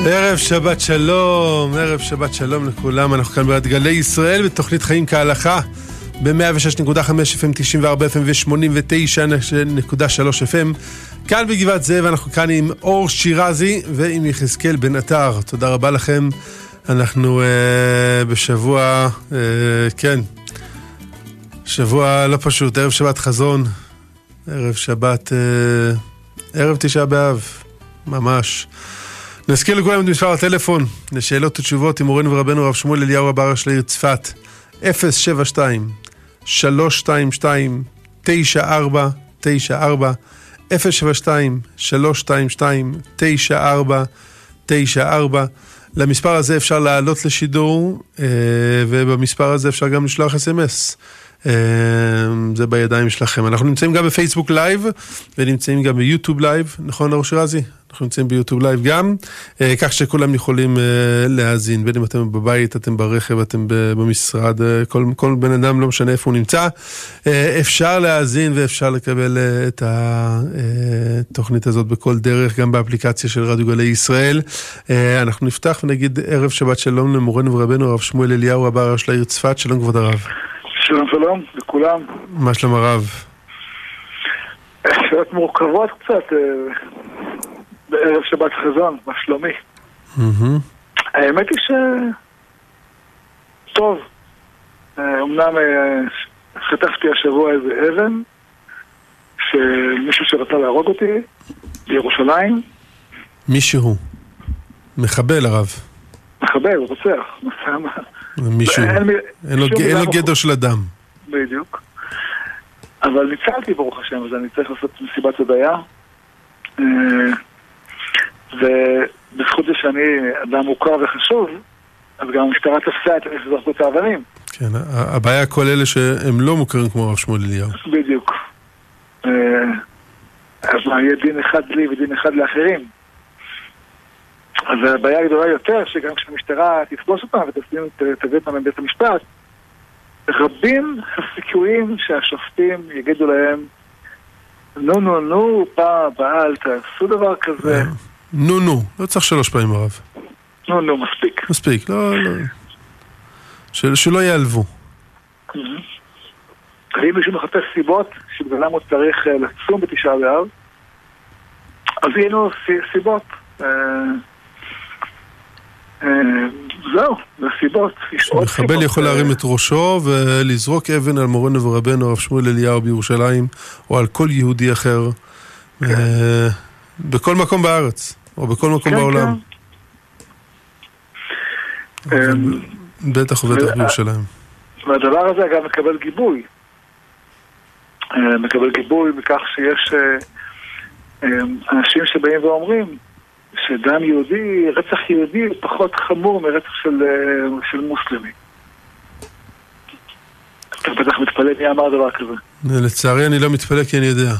ערב שבת שלום, ערב שבת שלום לכולם, אנחנו כאן בעד גלי ישראל בתוכנית חיים כהלכה ב-106.5 FM, 94 FM ו-89.3 FM כאן בגבעת זאב, אנחנו כאן עם אור שירזי ועם יחזקאל בן עטר, תודה רבה לכם, אנחנו uh, בשבוע, uh, כן, שבוע לא פשוט, ערב שבת חזון, ערב שבת, uh, ערב תשעה באב, ממש. נזכיר לכולם את מספר הטלפון לשאלות ותשובות עם מורנו ורבנו הרב שמואל אליהו הבר של העיר צפת 072 322 9494 072 322 9494 למספר הזה אפשר לעלות לשידור ובמספר הזה אפשר גם לשלוח אס.אם.אס זה בידיים שלכם. אנחנו נמצאים גם בפייסבוק live ונמצאים גם ביוטיוב live, נכון אור שירזי? אנחנו נמצאים ביוטיוב live גם, כך שכולם יכולים להאזין, בין אם אתם בבית, אתם ברכב, אתם במשרד, כל, כל בן אדם, לא משנה איפה הוא נמצא, אפשר להאזין ואפשר לקבל את התוכנית הזאת בכל דרך, גם באפליקציה של רדיו גלי ישראל. אנחנו נפתח ונגיד ערב שבת שלום למורנו ורבנו הרב שמואל אליהו הרב של העיר צפת, שלום כבוד הרב. שלום שלום לכולם. מה שלום הרב? שאלות מורכבות קצת בערב שבת חזון, מה שלומי? האמת היא ש... טוב, אמנם חטפתי השבוע איזה אבן שמישהו שרצה להרוג אותי בירושלים מישהו? מחבל הרב. מחבל, רוצח. מישהו, אין לו גדר של אדם. בדיוק. אבל ניצלתי ברוך השם, אז אני צריך לעשות מסיבת הודיה. ובזכות זה שאני אדם מוכר וחשוב, אז גם המשטרה תפסה את אלה שזרקו את האבנים. כן, הבעיה כל אלה שהם לא מוכרים כמו הרב שמואל אליהו. בדיוק. אז מה, יהיה דין אחד לי ודין אחד לאחרים. אז הבעיה הגדולה יותר, שגם כשהמשטרה תתפוס אותם ותביא אותם מבית המשפט, רבים הסיכויים שהשופטים יגידו להם נו נו נו, פעם הבאה אל תעשו דבר כזה. נו נו, לא צריך שלוש פעמים הרב. נו נו, מספיק. מספיק, לא, לא. שלא ייעלבו. אם מישהו מחפש סיבות שבגללם הוא צריך לצום בתשעה באב, אז יהיו סיבות. זהו, נסיבות. מחבל יכול להרים את ראשו ולזרוק אבן על מורנו ורבנו הרב שמואל אליהו בירושלים, או על כל יהודי אחר, בכל מקום בארץ, או בכל מקום בעולם. בטח ובטח בירושלים. והדבר הזה אגב מקבל גיבוי. מקבל גיבוי בכך שיש אנשים שבאים ואומרים שדם יהודי, רצח יהודי הוא פחות חמור מרצח של, של מוסלמי. אתה בטח מתפלא מי אמר דבר כזה. לצערי אני לא מתפלא כי אני יודע.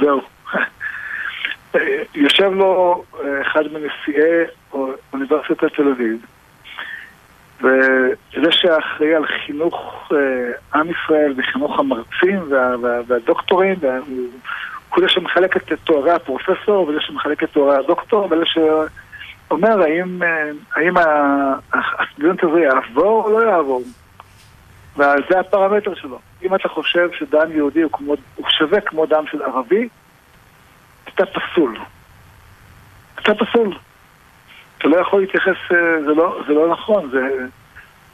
זהו. יושב לו אחד מנשיאי אוניברסיטת תל אביב, וזה שאחראי על חינוך עם ישראל וחינוך המרצים וה, וה, והדוקטורים, וה, הוא זה שמחלק את תוארי הפרופסור וזה שמחלק את תוארי הדוקטור וזה שאומר האם, האם הסטודנט הזה יעבור או לא יעבור? וזה הפרמטר שלו. אם אתה חושב שדם יהודי הוא, כמו, הוא שווה כמו דם של ערבי אתה פסול אתה פסול אתה לא יכול להתייחס, זה לא, זה לא נכון זה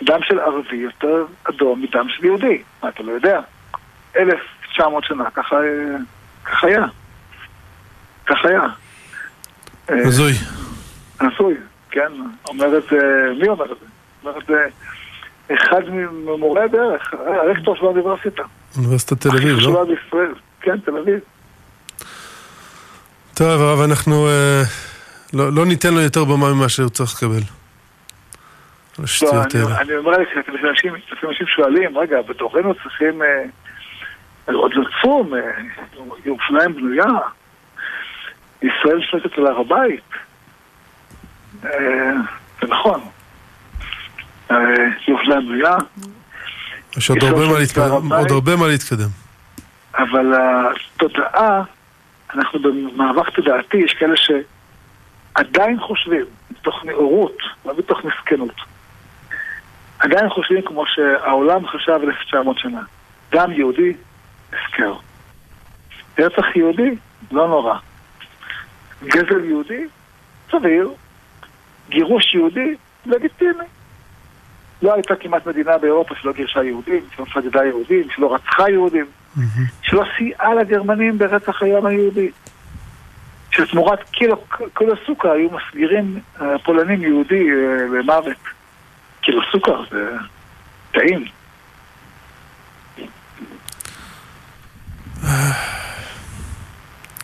דם של ערבי יותר אדום מדם של יהודי מה אתה לא יודע? 1900 שנה ככה כך היה. כך היה. הזוי. הזוי, כן. אומר את זה, מי אומר את זה? אומר את זה אחד ממורי הדרך, הרקטור של האוניברסיטה. אוניברסיטת תל אביב, לא? כן, תל אביב. טוב, הרב, אנחנו לא, לא ניתן לו יותר במה ממה שהוא צריך לקבל. לא, אני, אני אומר לך, לפעמים אנשים שואלים, רגע, בתוכנו צריכים... עוד לצום, ירושלים בנויה, ישראל שולטת על הר הבית. זה נכון. ירושלים בנויה. יש עוד הרבה מה להתקדם. אבל התודעה, אנחנו במאבק תודעתי, יש כאלה עדיין חושבים, מתוך נאורות, לא מתוך מסכנות, עדיין חושבים כמו שהעולם חשב 1900 שנה. דם יהודי, הפקר. רצח יהודי, לא נורא. גזל יהודי, סביר. גירוש יהודי, לגיטימי. לא הייתה כמעט מדינה באירופה שלא גירשה יהודים, שלא סגדה יהודים, שלא רצחה יהודים, שלא סייעה לגרמנים ברצח היום היהודי. שתמורת קילו, קילו סוכר היו מסגירים הפולנים יהודי אה, למוות. קילו סוכר זה טעים.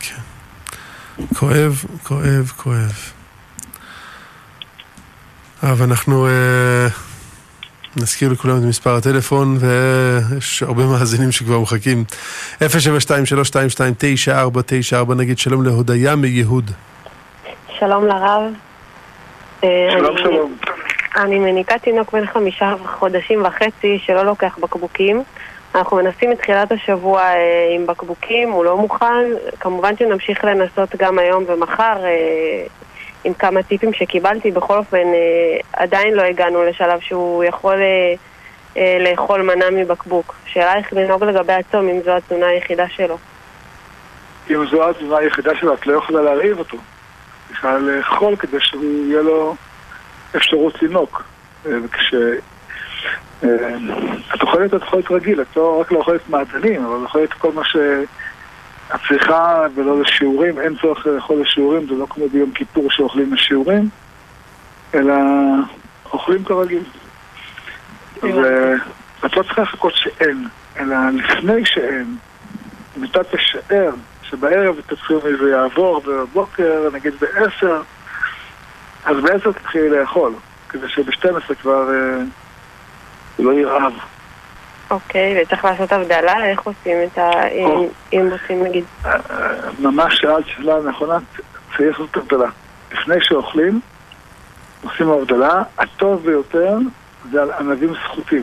כן. כואב, כואב, כואב. אבל אנחנו אה, נזכיר לכולם את מספר הטלפון, ויש הרבה מאזינים שכבר מחכים. 072-322-9494, נגיד שלום להודיה מיהוד. שלום לרב. אה, שלום, שלום. אני מניקת תינוק בן חמישה חודשים וחצי שלא לוקח בקבוקים. אנחנו מנסים מתחילת השבוע אה, עם בקבוקים, הוא לא מוכן. כמובן שנמשיך לנסות גם היום ומחר אה, עם כמה טיפים שקיבלתי. בכל אופן, אה, עדיין לא הגענו לשלב שהוא יכול אה, אה, לאכול מנה מבקבוק. שאלה איך לנהוג לגבי הצום, אם זו התזונה היחידה שלו. אם זו התזונה היחידה שלו, את לא יכולה להרעיב אותו. בכלל לאכול כדי שהוא יהיה לו אפשרות לנהוג. וכש... את אוכלת, את אוכלת רגיל, את לא רק לא אוכלת מעדנים, אבל אוכלת כל מה שאת צריכה ולא לשיעורים, אין צורך לאכול לשיעורים, זה לא כמו ביום כיפור שאוכלים לשיעורים, אלא אוכלים כרגיל. ואת לא צריכה לחכות שאין, אלא לפני שאין, אם אתה תשער שבערב תתחיל וזה יעבור, ובבוקר, נגיד בעשר, אז בעשר תתחילי לאכול, כדי שב-12 כבר אה, לא ירעב. אוקיי, וצריך לעשות הבדלה? איך עושים את ה... אם- רוצים נגיד... אה, ממש שאלת שאלה נכונה, צריך לעשות הבדלה. לפני שאוכלים, עושים הבדלה, הטוב ביותר זה על ענבים סחוטים.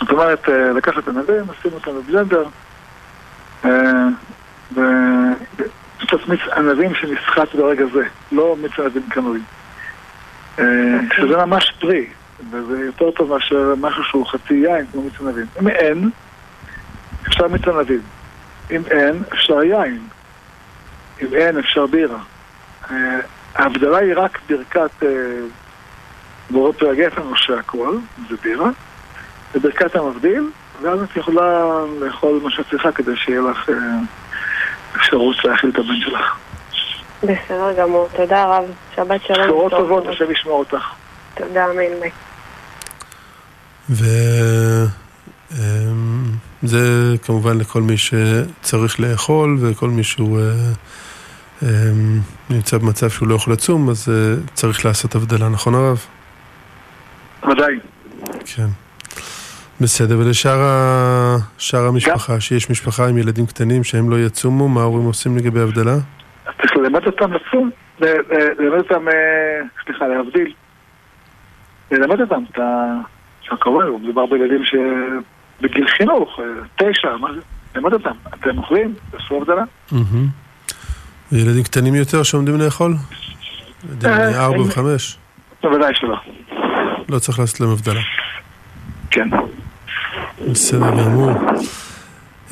זאת אומרת, אה, לקחת ענבים, לשים אותם בבלנדר, אה, וקצת מיץ ענבים שנסחט ברגע זה, לא מיץ ענבים קנוי. אה, שזה ממש פרי, וזה יותר טוב מאשר משהו שהוא חצי יין, כמו מיץ ענבים. אם אין, אפשר מיץ ענבים. אם אין, אפשר יין. אם אין, אפשר בירה. אה, ההבדלה היא רק ברכת אה, בורא פרי הגפן או שהכל, זה בירה, וברכת המבדיל, ואז את יכולה לאכול מה שאת צריכה כדי שיהיה לך אה, אפשרות להאכיל את הבן שלך. בסדר גמור, תודה רב. שבת שלום. בשורות טוב. טובות, השם ישמור אותך. תודה, אמן. ביי. וזה כמובן לכל מי שצריך לאכול וכל מי שהוא אה, אה, נמצא במצב שהוא לא יכול לצום, אז אה, צריך לעשות הבדלה, נכון הרב? ודאי. כן. בסדר, ולשאר ה... שאר המשפחה, שיש משפחה עם ילדים קטנים שהם לא יצומו, מה ההורים עושים לגבי הבדלה? צריך ללמד אותם לצום, ל- ל- ללמד אותם, אה, סליחה, להבדיל. ללמד אותם את ה... שהכמובן, מדובר בילדים שבגיל חינוך, אה, תשע, מה זה? ללמד אותם. אתם אוכלים? תעשו הבדלה. מהמם. וילדים קטנים יותר שעומדים לאכול? ילדים אה, ארבע וחמש? בוודאי שלא. לא צריך לעשות להם הבדלה. כן. בסדר גמור.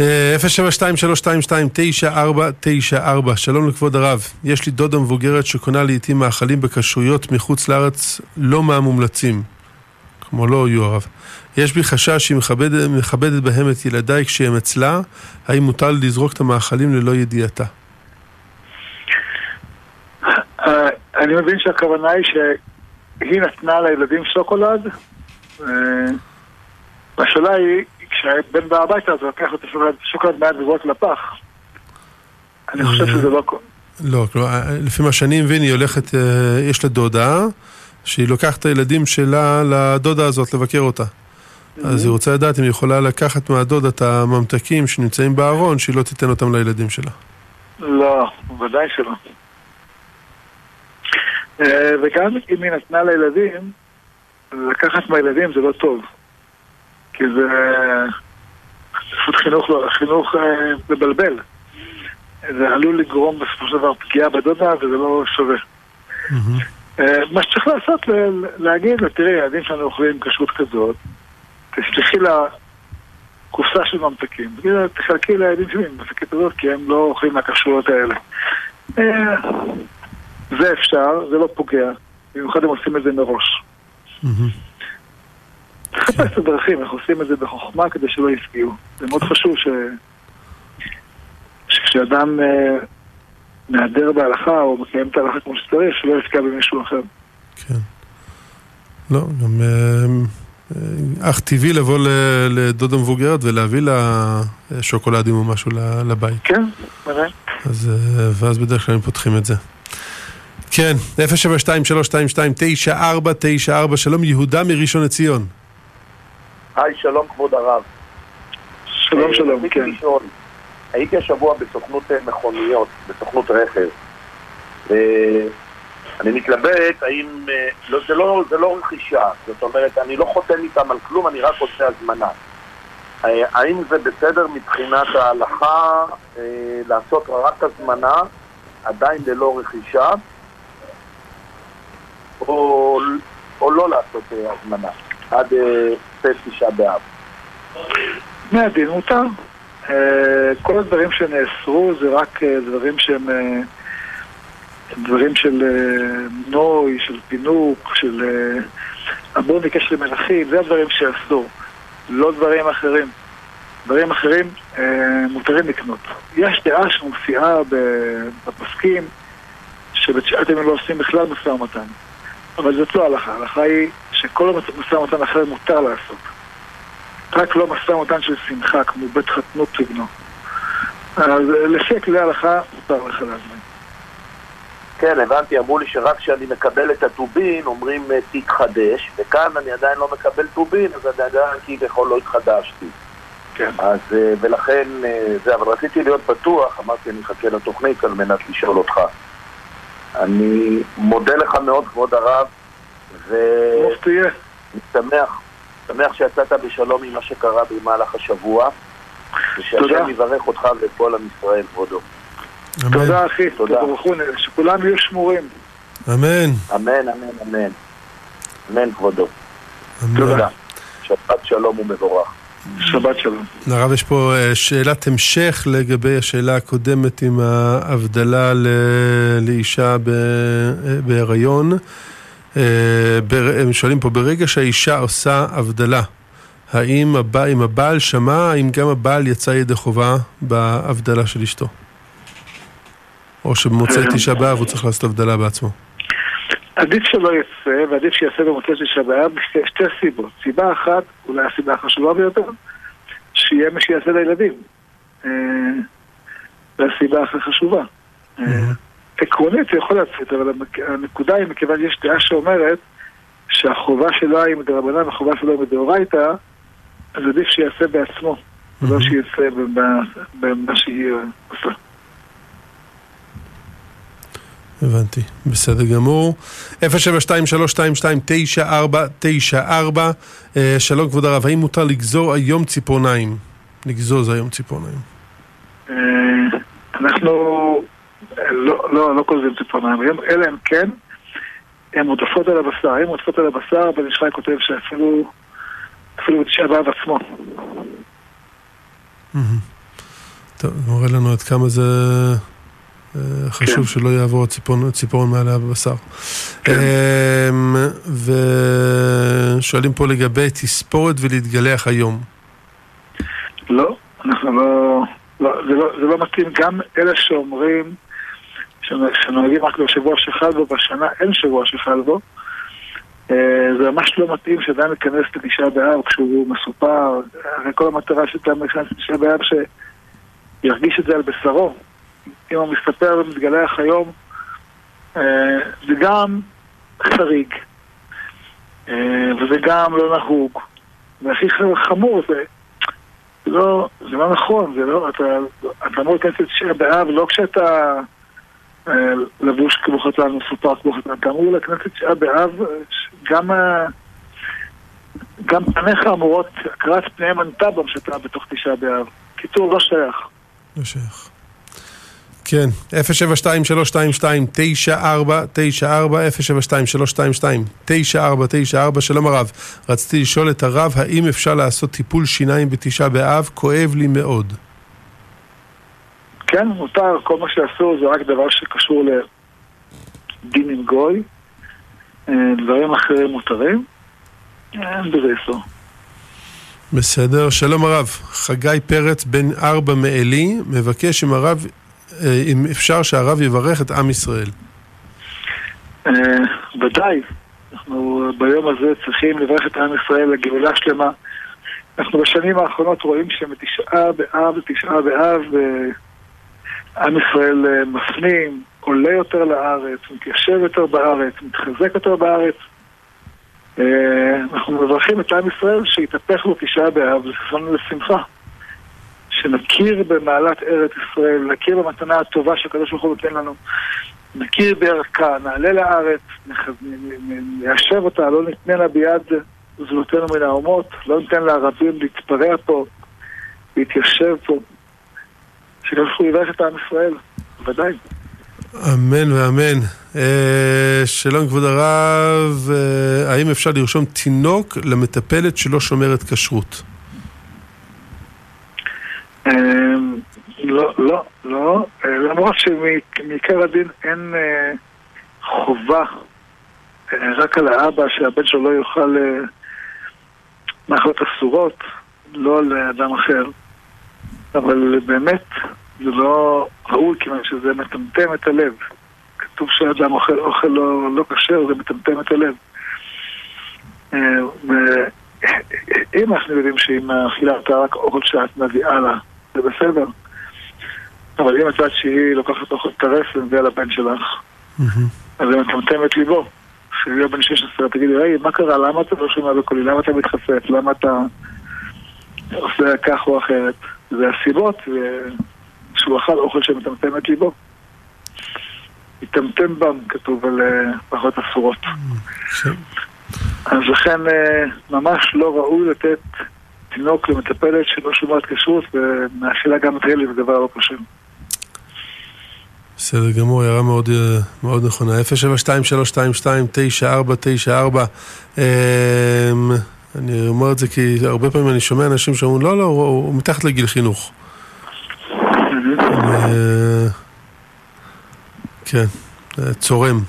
אה, 072-322-9494, שלום לכבוד הרב. יש לי דודה מבוגרת שקונה לעיתים מאכלים בכשרויות מחוץ לארץ לא מהמומלצים. כמו לא יהיו הרב. יש בי חשש שהיא מכבדת, מכבדת בהם את ילדיי כשהם אצלה, האם מותר לזרוק את המאכלים ללא ידיעתה? אה, אני מבין שהכוונה היא שהיא נתנה לילדים שוקולד, אה, והשאלה היא, כשהבן בא הביתה אז הוא לקח את השוקולד- מעט וזרוק לפח. אני חושב שזה לא... לא, כלומר, לפי מה שאני מבין, היא הולכת, אה, יש לה דודה, שהיא לוקחת את הילדים שלה לדודה הזאת לבקר אותה. אז היא רוצה לדעת אם היא יכולה לקחת מהדודה את הממתקים שנמצאים בארון, שהיא לא תיתן אותם לילדים שלה. לא, ודאי שלא. אה, וגם אם היא נתנה לילדים, לקחת מהילדים זה לא טוב. כי זה פשוט חינוך, לא- חינוך אה, מבלבל. זה עלול לגרום בסופו של דבר פגיעה בדודה וזה לא שווה. אה, מה שצריך לעשות, להגיד לה, תראי, הילדים שלנו אוכלים כשרות כזאת, תסלחי לה קופסה של ממתקים. תחלקי לילדים שלי ממתקים כזאת, כי הם לא אוכלים מהכשרויות האלה. אה, זה אפשר, זה לא פוגע, במיוחד הם עושים את זה מראש. צריך לחפש את הדרכים, אנחנו עושים את זה בחוכמה כדי שלא יפגיעו. זה מאוד חשוב ש... שכשאדם אה, מהדר בהלכה או מקיים את ההלכה כמו שצריך, שלא יפגע במישהו אחר. כן. לא, גם אה, אך טבעי לבוא לדודה מבוגרת ולהביא לה שוקולדים או משהו לבית. כן, בוודאי. אז, ואז בדרך כלל הם פותחים את זה. כן, 072-322-9494, שלום יהודה מראשון לציון. היי, שלום כבוד הרב. שלום, שלום, כן. לשאול, הייתי השבוע בסוכנות מכוניות, בסוכנות רכב. ואני מתלבט האם... לא, זה, לא, זה לא רכישה, זאת אומרת, אני לא חותם איתם על כלום, אני רק עושה הזמנה. האם זה בסדר מבחינת ההלכה לעשות רק הזמנה, עדיין ללא רכישה, או, או לא לעשות הזמנה? עד צאת תשעה באב. מהדין מותר. אה, כל הדברים שנאסרו זה רק אה, דברים שהם אה, דברים של נוי, של פינוק, של אמור בקשר למלכים, זה הדברים שאסור, לא דברים אחרים. דברים אחרים מותרים לקנות. יש דעה שמופיעה בפוסקים שבתשעת ימים לא עושים בכלל משא ומתן. אבל זאת לא הלכה, ההלכה היא שכל משא ומתן אחר מותר לעשות. רק לא משא ומתן של שמחה, כמו בית חתנות ובנו. אז לפי כלי ההלכה מותר לך להזמין. כן, הבנתי, אמרו לי שרק כשאני מקבל את הטובין אומרים אה, תיק חדש, וכאן אני עדיין לא מקבל טובין, אז אני עדיין כביכול לא התחדשתי. כן. אז, אה, ולכן אה, זה, אבל רציתי להיות בטוח, אמרתי אני אחכה לתוכנית על מנת לשאול אותך. אני מודה לך מאוד, כבוד הרב, ושמח שמח שיצאת בשלום עם מה שקרה במהלך השבוע, ושהשם יברך אותך ואת כל עם ישראל, כבודו. תודה אחי, תודה. שכולם יהיו שמורים. אמן. אמן, אמן, אמן. אמן, כבודו. תודה. שבת שלום ומבורך. שבת שלום. הרב, יש פה אה, שאלת המשך לגבי השאלה הקודמת עם ההבדלה לאישה אה, בהיריון. אה, הם שואלים פה, ברגע שהאישה עושה הבדלה, האם הבא, אם הבעל שמע, האם גם הבעל יצא ידי חובה בהבדלה של אשתו? או שבמוצאי תשעה באב הוא צריך לעשות הבדלה בעצמו? עדיף שלא יצא, ועדיף שיעשה במוצאי תשעה באב בשתי סיבות. סיבה אחת, אולי הסיבה החשובה ביותר, שיהיה מי שיעשה לילדים. אה, זו הסיבה הכי חשובה. אה, עקרונית זה יכול לצאת, אבל הנקודה היא, מכיוון שיש דעה שאומרת שהחובה שלו היא מדרבנן והחובה שלו היא מדאורייתא, אז עדיף שיעשה בעצמו, לא שיעשה במה שהיא עושה. הבנתי, בסדר גמור. 072-322-9494 אה, שלום כבוד הרב, האם מותר לגזור היום ציפורניים? לגזוז היום ציפורניים. אה, אנחנו לא, לא, לא כותבים ציפורניים, אלא אם כן, הן עודפות על הבשר. אם עודפות על הבשר, בן ישחי כותב שאפילו, אפילו בתשעה באב עצמו. טוב, מראה לנו עד כמה זה אה, חשוב כן. שלא יעבור הציפורן מעל הבשר. כן. אמ, ושואלים פה לגבי תספורת ולהתגלח היום. לא, אנחנו לא, לא, זה לא, זה לא מתאים. גם אלה שאומרים שנוהגים רק בשבוע שחל בו, בשנה אין שבוע שחל בו. אה, זה ממש לא מתאים שאדם ייכנס לתשעה באב כשהוא מסופר, הרי כל המטרה של אדם להיכנס לתשעה באב שירגיש את זה על בשרו. אם הוא מסתפר ומתגלח היום, אה, זה גם חריג, אה, וזה גם לא נהוג. והכי חמור זה, לא, זה לא נכון, זה לא, אתה אמור להיכנס לתשעה באב לא כשאתה... אה, לבוש כמו חתן, מסופר כמו חתן. אתה אמור לכנסת תשעה באב, גם, גם פניך אמורות, הקראת פניהם ענתה בם שאתה בתוך תשעה באב. קיצור, לא שייך. לא שייך. כן, 072-322-9494, 072-322-9494, שלום הרב. רציתי לשאול את הרב, האם אפשר לעשות טיפול שיניים בתשעה באב? כואב לי מאוד. כן, מותר, כל מה שאסור זה רק דבר שקשור לדין עם גוי. אה, דברים אחרים מותרים. אין בזה איסור. בסדר, שלום הרב. חגי פרץ, בן ארבע מעלי, מבקש אם הרב, אה, אם אפשר שהרב יברך את עם ישראל. אה, ודאי, אנחנו ביום הזה צריכים לברך את עם ישראל לגאולה שלמה. אנחנו בשנים האחרונות רואים שמתשעה באב לתשעה באב עם ישראל מפנים, עולה יותר לארץ, מתיישב יותר בארץ, מתחזק יותר בארץ. אנחנו מברכים את עם ישראל שיתהפך לו תשעה באב, זכרנו לשמחה. שנכיר במעלת ארץ ישראל, נכיר במתנה הטובה שהקדוש ברוך הוא נותן לנו, נכיר בערכה, נעלה לארץ, ניישב אותה, לא ניתן לה ביד זולותינו מן האומות, לא ניתן לערבים להתפרע פה, להתיישב פה. שקדוש ברוך הוא יברך את עם ישראל, ודאי. אמן ואמן. אה, שלום כבוד הרב, אה, האם אפשר לרשום תינוק למטפלת שלא שומרת כשרות? אה, לא, לא, לא. למרות שמעיקר הדין אין חובה רק על האבא שהבן שלו לא יאכל מאכלות אסורות, לא על אדם אחר. אבל באמת זה לא ראוי כיוון שזה מטמטם את הלב. כתוב שאדם אוכל אוכל לא, לא כשר, זה מטמטם את הלב. אה, אם אנחנו יודעים שאם האכילה אתה רק אוכל שאת מביאה לה, זה בסדר. אבל אם את יודעת שהיא לוקחת אוכל טרף ומביאה לבן שלך, אז זה מטמטם את ליבו. כשיהיה בן 16, תגידי, רגע, מה קרה? למה אתה לא שומע בקולי? למה אתה מתחשף? למה אתה עושה כך או אחרת? זה הסיבות, שהוא אכל אוכל שמטמטם את ליבו. יטמטם בם, כתוב על פחות אה, אסורות. אז לכן אה, ממש לא ראוי לתת תינוק למטפלת שלא שומעת כשרות ומאכילה גם את הילד זה דבר לא קשה. בסדר גמור, הערה מאוד, אה, מאוד נכונה. 072-322-9494 אני אומר את זה כי הרבה פעמים אני שומע אנשים שאומרים לא, לא, הוא מתחת לגיל חינוך. כן, צורם.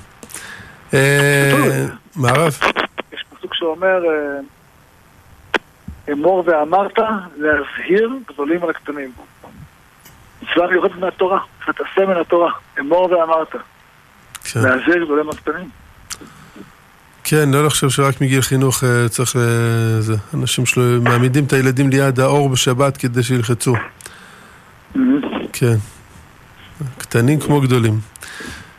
מערב. יש פסוק שאומר, אמור ואמרת להזהיר גדולים על הקטנים. מצווה מיוחדת מהתורה, ותעשה מן התורה, אמור ואמרת. כן. להזהיר גדולים על הקטנים. כן, לא לחשוב שרק מגיל חינוך צריך, זה, אנשים שלו מעמידים את הילדים ליד האור בשבת כדי שילחצו. כן. קטנים כמו גדולים.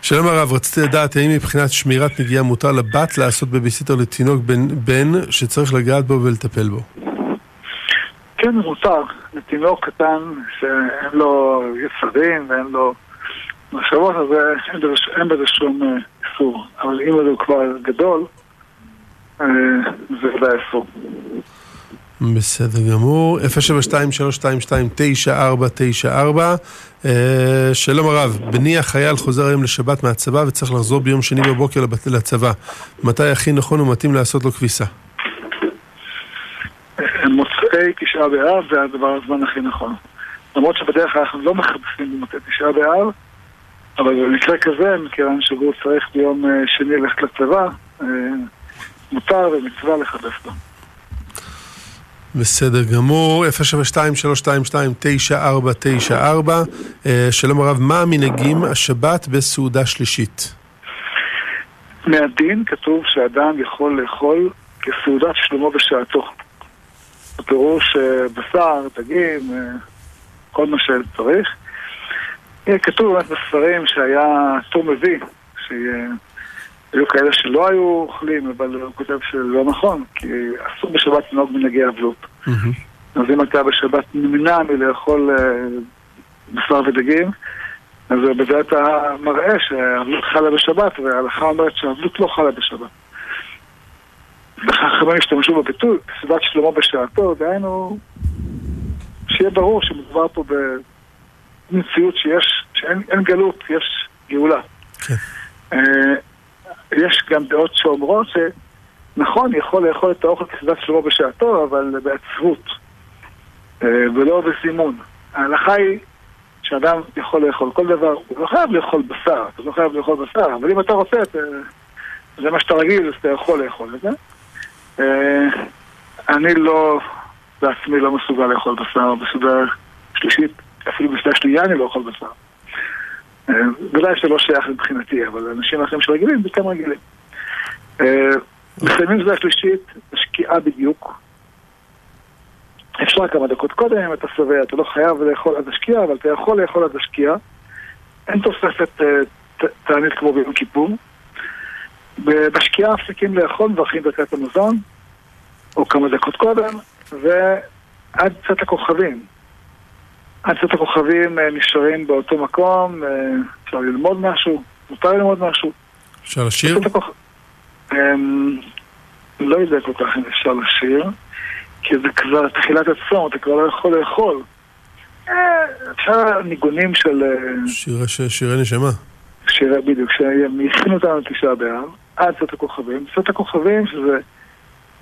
שלום הרב, רציתי לדעת האם מבחינת שמירת נגיעה מותר לבת לעשות בביסיטר לתינוק בן, בן שצריך לגעת בו ולטפל בו? כן, מותר. לתינוק קטן שאין לו יצרים ואין לו מחשבות, אז אין בזה שום אה, איסור. אבל אם הוא כבר גדול, אה, זה ודאי אסור. בסדר גמור, 072-322-9494 אה, שלום הרב, בני החייל חוזר היום לשבת מהצבא וצריך לחזור ביום שני בבוקר לצבא. מתי הכי נכון ומתאים לעשות לו כביסה? מוצאי תשעה באב זה הדבר הזמן הכי נכון. למרות שבדרך כלל אנחנו לא מחפשים במוצאי תשעה באב, אבל במקרה כזה, מכיוון שהוא צריך ביום אה, שני ללכת לצבא, אה, מותר ומצווה לחפש לו. בסדר גמור, 072-322-9494 אה, שלום הרב, מה המנהגים השבת בסעודה שלישית? מהדין כתוב שאדם יכול לאכול כסעודת שלמה בשעתו. בפירוש אה, בשר, דגים, אה, כל מה שצריך. כתוב באמת בספרים שהיה תור מביא. היו כאלה שלא היו אוכלים, אבל הוא כותב שזה לא נכון, כי אסור בשבת לנהוג מנהגי אבלות. אז אם אתה בשבת נמנע מלאכול אה, בשר ודגים, אז בזה אתה מראה שהאבלות חלה בשבת, וההלכה אומרת שהאבלות לא חלה בשבת. חכמים השתמשו בביטוי, סביבת שלמה בשעתו, דהיינו, שיהיה ברור שמדובר פה במציאות שיש, שאין אין גלות, יש גאולה. כן. יש גם דעות שאומרות שנכון, יכול לאכול את האוכל כסדת שלמה בשעתו, אבל בעצבות, אה, ולא בסימון. ההנחה היא שאדם יכול לאכול כל דבר, הוא לא חייב לאכול בשר, אתה לא חייב לאכול בשר, אבל אם אתה רוצה, אתה, זה מה שאתה רגיל, אז אתה יכול לאכול את זה. אה, אני לא, בעצמי לא מסוגל לאכול בשר בסעודה שלישית, אפילו בסעודה שנייה אני לא אוכל בשר. ודאי שלא שייך מבחינתי, אבל אנשים אחרים שרגילים, זה כן רגילים. אה, מסיימים סעודה שלישית, השקיעה בדיוק. אפשר כמה דקות קודם אם אתה שבע, אתה לא חייב לאכול עד השקיעה, אבל אתה יכול לאכול עד השקיעה. אין תוספת אה, תענית כמו ביום כיפור. בשקיעה מפסיקים לאכול, מברכים ברכת המזון, או כמה דקות קודם, ועד צאת הכוכבים. עד צאת הכוכבים אה, נשארים באותו מקום, אה, אפשר ללמוד משהו, מותר ללמוד משהו. אפשר לשיר? הכוכ- אמ, לא יודע כל כך אם אפשר לשיר, כי זה כבר תחילת הצום, אתה כבר לא יכול לאכול. אה, אפשר ניגונים של... ש- שירי נשמה. שירי בדיוק, שהם הכינו אותנו לתשעה באב, עד צאת הכוכבים. צאת הכוכבים, שזה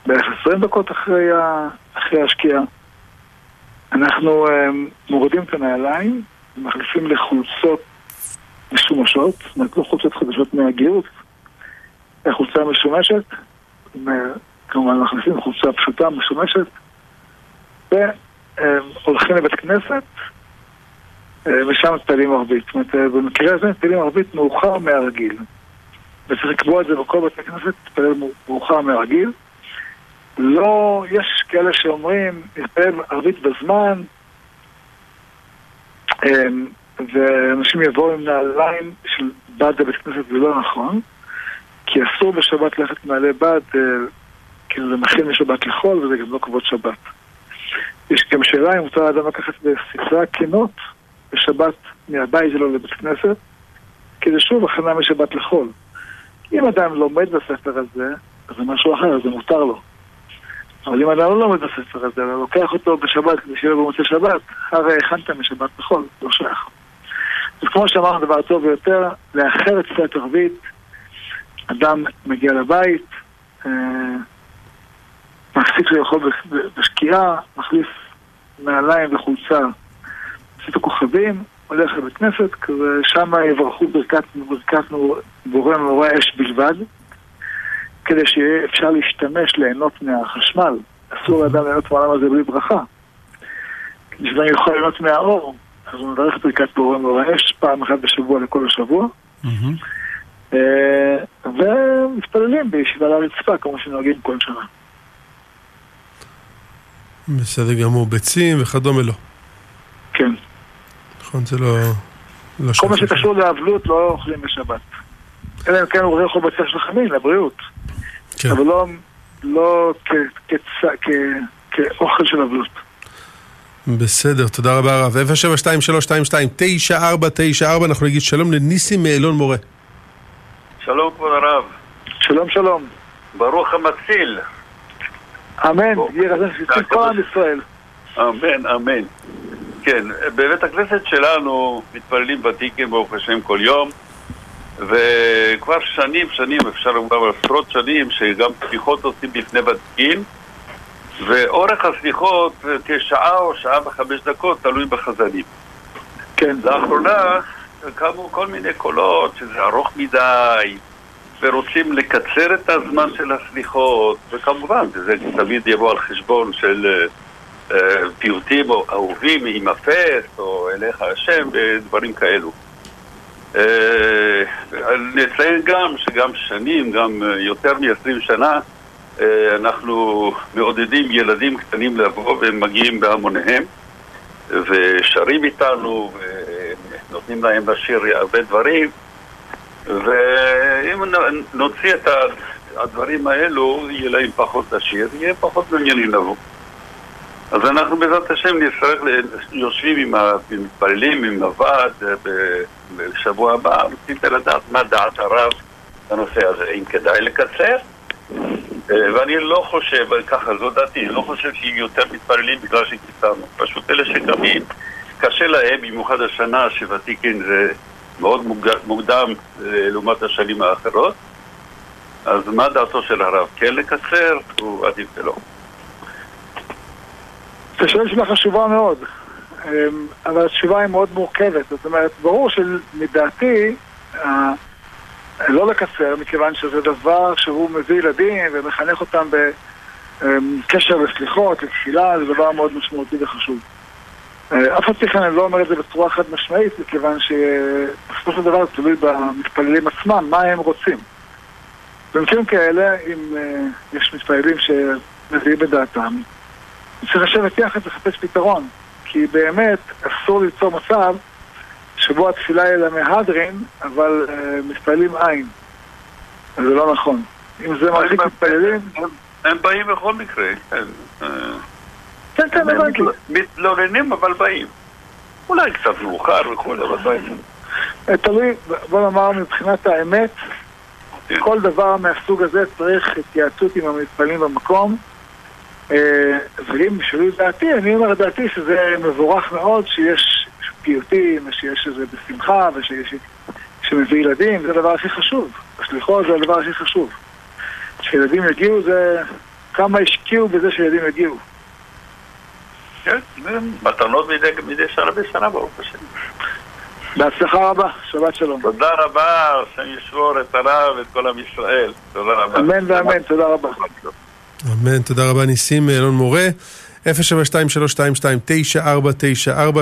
בערך 20 דקות אחרי, ה... אחרי השקיעה. אנחנו um, מורידים את הנעליים, מחליפים לחולצות משומשות, זאת אומרת לא חולצות חדשות מהגירות, חולצה משומשת, כמובן מחליפים חולצה פשוטה משומשת, והולכים לבית כנסת, אה, ושם מתפללים ערבית. זאת אומרת, אה, במקרה הזה מתפללים ערבית מאוחר מהרגיל. וצריך לקבוע את זה בכל בתי כנסת, להתפלל מאוחר מהרגיל. לא, יש כאלה שאומרים, להתפלל ערבית בזמן, אמ, ואנשים יבואו עם נעליים של בד לבית כנסת, זה לא נכון, כי אסור בשבת ללכת מעלי בד, כי זה מכין לשבת לחול וזה גם לא כבוד שבת. יש גם שאלה אם מותר לאדם לקחת בספרי הקינות בשבת מהבית שלו לבית כנסת, כי זה שוב הכנה משבת לחול. אם אדם לומד בספר הזה, אז זה משהו אחר, זה מותר לו. אבל אם אדם לא לומד בספר הזה, אלא לוקח אותו בשבת כדי שיהיה במוצאי שבת, הרי הכנת משבת לחול, לא שייך. אז כמו שאמרנו, דבר טוב ביותר, לאחר את תפילת ערבית, אדם מגיע לבית, אה, מפסיק לאכול בש- בשקיעה, מחליף נעליים וחולצה, עשית כוכבים, הולך לבית כנסת, ושם יברכו ברכת, ברכת בורא מאורי אש בלבד, כדי שיהיה אפשר להשתמש, ליהנות מהחשמל. אסור לאדם ליהנות מהעולם הזה בלי ברכה. כדי שאדם יוכל ליהנות מהאור, אז הוא מברך ברכת בורא מאורי אש פעם אחת בשבוע לכל השבוע. מהמם. אה, ומתפללים בישיבה על הרצפה, כמו שנוהגים כל שנה. בסדר גמור, ביצים וכדומה לא. כן. נכון, זה לא... לא כל מה. שקשור לאבלות לא אוכלים בשבת. אלא אם כן הוא רואה לאכול בצל של חמין, לבריאות. כן. אבל לא, לא כ, כצ, כ, כאוכל של אבלות. בסדר, תודה רבה הרב. 072-322-9494, אנחנו נגיד שלום לניסים מאלון מורה. שלום כבוד הרב, שלום שלום. ברוך המציל. אמן, בוא. יהי רצון שיצא כל עם ישראל. אמן, אמן. כן, בבית הכנסת שלנו מתפללים ותיקים ברוך השם כל יום וכבר שנים, שנים, אפשר לומר עשרות שנים שגם סליחות עושים בפני ותיקים ואורך הסליחות כשעה או שעה וחמש דקות, תלוי בחזנים. כן. לאחרונה קמו כל מיני קולות שזה ארוך מדי ורוצים לקצר את הזמן של הסליחות וכמובן זה תמיד יבוא על חשבון של אה, אה, פיוטים או אהובים עם אפס או אליך השם ודברים כאלו. אה, נציין גם שגם שנים, גם אה, יותר מ-20 שנה אה, אנחנו מעודדים ילדים קטנים לבוא והם מגיעים בהמוניהם ושרים איתנו ונותנים להם לשיר הרבה דברים ואם נוציא את הדברים האלו, יהיה להם פחות לשיר, יהיה פחות מעוניינים לבוא. אז אנחנו בעזרת השם נצטרך, יושבים עם המתפללים, עם הוועד, אה, בשבוע הבא, רציתי לדעת מה דעת הרב בנושא הזה, אם כדאי לקצר. אה, ואני לא חושב, ככה זו דעתי, לא חושב שיהיו יותר מתפללים בגלל שקיצרנו. פשוט אלה שקמים, קשה להם, במיוחד השנה שוותיקין זה מאוד מוקדם אה, לעומת השנים האחרות. אז מה דעתו של הרב? כן לקצר? הוא עדיף ולא. זו שאלה שאלה חשובה מאוד, אמ, אבל התשובה היא מאוד מורכבת. זאת אומרת, ברור שמדעתי לא לקצר, מכיוון שזה דבר שהוא מביא ילדים ומחנך אותם בקשר לסליחות, לתפילה, זה דבר מאוד משמעותי וחשוב. אף כן אני לא אומר את זה בצורה חד משמעית, מכיוון שבסופו של דבר זה תלוי במתפללים עצמם, מה הם רוצים. במקרים כאלה, אם יש מתפללים שמביאים בדעתם, צריך לשבת יחד ולחפש פתרון. כי באמת אסור ליצור מצב שבו התפילה היא למהדרין, אבל uh, מתפללים אין. זה לא נכון. אם זה מרחיק מתפללים... הם באים בכל מקרה, כן. כן, כן, הבנתי. מתלוננים אבל באים. אולי קצת מאוחר וכו', אבל באים. תלוי, בוא נאמר מבחינת האמת, כן. כל דבר מהסוג הזה צריך התייעצות עם המתפללים במקום. אה, ואם בשבילי דעתי, אני אומר לדעתי שזה מבורך מאוד שיש פיוטים, ושיש איזה בשמחה, ושיש... שמביא ילדים, זה הדבר הכי חשוב. הסליחות זה הדבר הכי חשוב. כשילדים יגיעו זה... כמה השקיעו בזה שילדים יגיעו. כן, מתנות מדי שנה בשנה, ברוך השם. בהצלחה רבה, שבת שלום. תודה רבה, השם ישמור את הרב ואת כל עם ישראל. תודה רבה. אמן ואמן, תודה רבה. אמן, תודה רבה ניסים אלון מורה. 072-322-9494,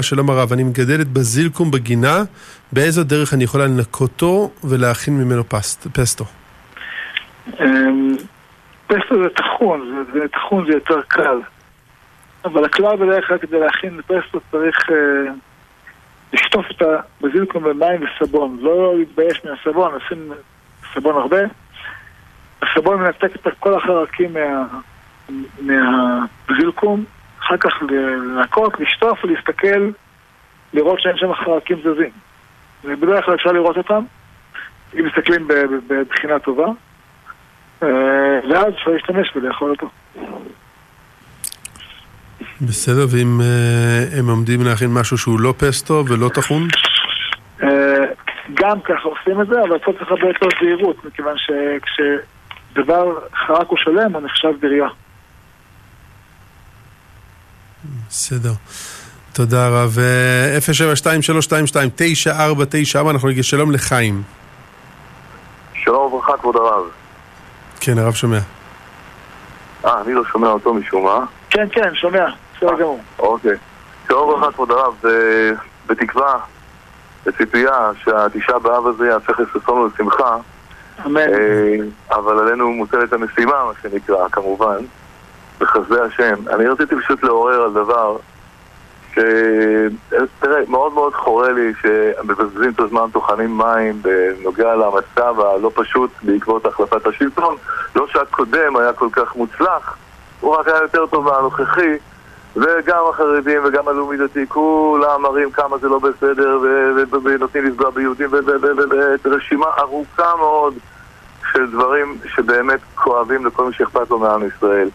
שלום הרב, אני מגדלת בזילקום בגינה, באיזו דרך אני יכולה לנקותו ולהכין ממנו פסט, פסטו? אמ, פסטו זה טחון, זה טחון זה יותר קל. אבל הכלל בדרך כלל כדי להכין פסטו צריך אה, לשטוף את הבזילקום במים וסבון. לא להתבייש מהסבון, לשים סבון הרבה. הסבון מנתק את כל החרקים מה, מהבזילקום, אחר כך לנקות, לשטוף ולהסתכל, לראות שאין שם חרקים זזים. ובדרך כלל אפשר לראות אותם, אם מסתכלים בבחינה טובה, אה, ואז אפשר להשתמש ולאכול אותו. בסדר, ואם uh, הם עומדים להכין משהו שהוא לא פסטו ולא טחון? Uh, גם ככה עושים את זה, אבל פה צריך הרבה יותר זהירות, מכיוון שכשדבר חרק הוא שלם, הוא נחשב בריאה. בסדר. תודה רב. 072-322-9494, אנחנו נגיד שלום לחיים. שלום וברכה, כבוד הרב. כן, הרב שומע. אה, אני לא שומע אותו משום מה. כן, כן, שומע. בסדר גמור. אוקיי. שלום וברכה, כבוד הרב, בתקווה, בציפייה שהתשעה באב הזה יהפך לששון ולשמחה. אה, אבל עלינו מוטלת המשימה, מה שנקרא, כמובן, בחסדי השם. אני רציתי פשוט לעורר על דבר ש... תראה, מאוד מאוד חורה לי שמבזבזים את הזמן, טוחנים מים בנוגע למצב הלא פשוט בעקבות החלפת השלטון. לא שהקודם היה כל כך מוצלח, הוא רק היה יותר טוב מהנוכחי. וגם החרדים וגם הלאומי דתי, כולם מראים כמה זה לא בסדר ונותנים לפגוע ביהודים ורשימה ארוכה מאוד של דברים שבאמת כואבים לכל מי שאכפת לו מעם ישראל.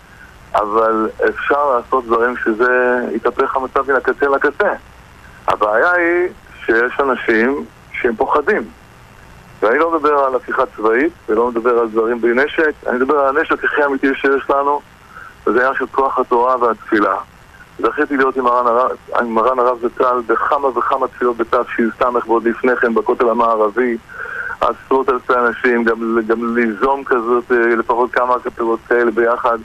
אבל אפשר לעשות דברים שזה יתהפך המצב מן הקצה לקצה. הבעיה היא שיש אנשים שהם פוחדים. ואני לא מדבר על הפיכה צבאית ולא מדבר על דברים בלי נשק, אני מדבר על הנשק הכי אמיתי שיש לנו, וזה עניין של כוח התורה והתפילה. זכיתי להיות עם מרן הרב, זצ"ל בכמה וכמה תפילות בתש"ס ועוד לפני כן בכותל המערבי עשרות אלפי אנשים, גם, גם ליזום כזאת, אה, לפחות כמה כפילות כאלה ביחד.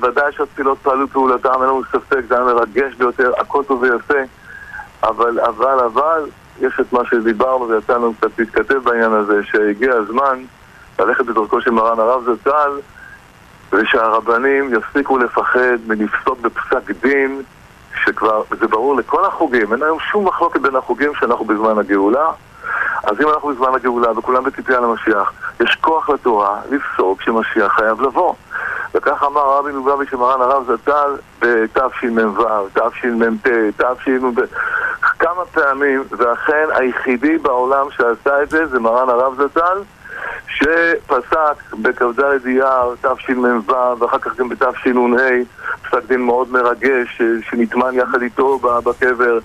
וודאי שהתפילות פעלו פעולתם, אין לנו ספק, זה היה מרגש ביותר, הכל טוב ויפה אבל, אבל, אבל, יש את מה שדיברנו ויצא לנו קצת להתכתב בעניין הזה, שהגיע הזמן ללכת בדרכו של מרן הרב זצ"ל ושהרבנים יפסיקו לפחד מלפסוק בפסק דין שכבר, זה ברור לכל החוגים, אין היום שום מחלוקת בין החוגים שאנחנו בזמן הגאולה אז אם אנחנו בזמן הגאולה וכולם בציפייה למשיח, יש כוח לתורה לפסוק שמשיח חייב לבוא. וכך אמר רבי מלובביץ' שמרן הרב זצ"ל בתשמ"ו, תשמ"ט, תשמ"ב, כמה פעמים, ואכן היחידי בעולם שעשה את זה זה מרן הרב זצ"ל שפסק בכ"ד אייר תשמ"ו ואחר כך גם בתשנ"ה פסק דין מאוד מרגש, שנטמן יחד איתו בקבר.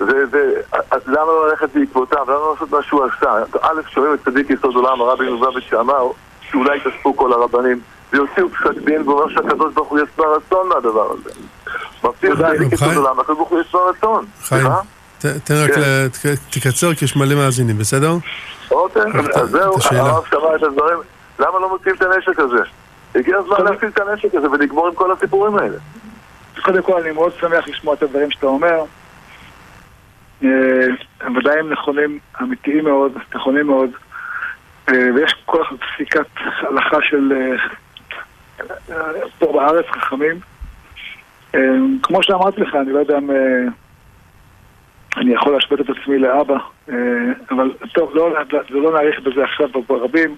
ולמה לא ללכת בעקבותיו? למה לא לעשות מה שהוא עשה? א', שומעים את צדיק יסוד עולם, הרבי מלובביץ' שאמר שאולי יתאספו כל הרבנים ויוציאו פסק דין ואומר שהקדוש ברוך הוא ישבע רצון מהדבר הזה. מבטיח צדיק יסוד עולם, הקדוש ברוך הוא ישבע רצון. חיים, תן רק, כן. תקצר כי יש מלא מאזינים, בסדר? אוקיי, אז זהו, הרב שמע את הדברים. למה לא מוצאים את הנשק הזה? הגיע הזמן להפעיל את הנשק הזה ולגמור עם כל הסיפורים האלה. קודם כל, אני מאוד שמח לשמוע את הדברים שאתה אומר. אה, ודאי הם נכונים, אמיתיים מאוד, נכונים מאוד. אה, ויש כל פסיקת הלכה של אה, פה בארץ, חכמים. כמו שאמרתי לך, אני לא יודע אם אני יכול להשפט את עצמי לאבא, אבל טוב, לא, זה לא נאריך בזה עכשיו ברבים.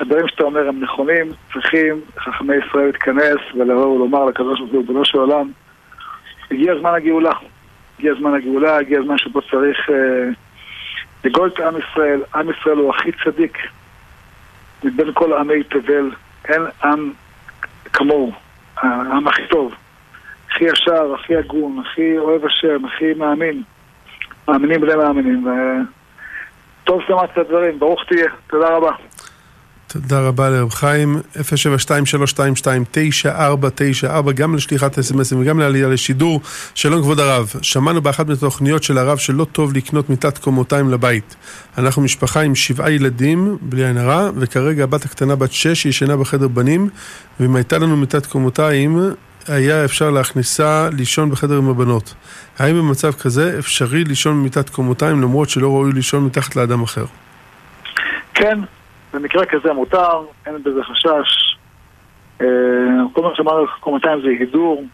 הדברים שאתה אומר הם נכונים, צריכים חכמי ישראל להתכנס ולבוא ולומר לקדוש ברוך הוא, ריבונו של עולם, הגיע זמן הגאולה. הגיע זמן הגאולה, הגיע הזמן שבו צריך אה, לגאול את עם ישראל. עם ישראל הוא הכי צדיק מבין כל עמי תבל. אין עם כמוהו, העם הכי טוב. הכי ישר, הכי הגון, הכי אוהב השם, הכי מאמין. מאמינים בני מאמינים. טוב ששמעת את הדברים, ברוך תהיה. תודה רבה. תודה רבה לרב חיים, 072-329-494, גם לשליחת אס.אם.אסים וגם לעלייה לשידור. שלום כבוד הרב, שמענו באחת מהתוכניות של הרב שלא טוב לקנות מיטת קומותיים לבית. אנחנו משפחה עם שבעה ילדים, בלי עין הרע, וכרגע הבת הקטנה בת שש ישנה בחדר בנים, ואם הייתה לנו מיטת קומותיים, היה אפשר להכניסה לישון בחדר עם הבנות. האם במצב כזה אפשרי לישון במיטת קומותיים למרות שלא ראוי לישון מתחת לאדם אחר? כן, במקרה כזה מותר, אין בזה חשש. אה, כל מה שאמרנו לך קומתיים זה הידור,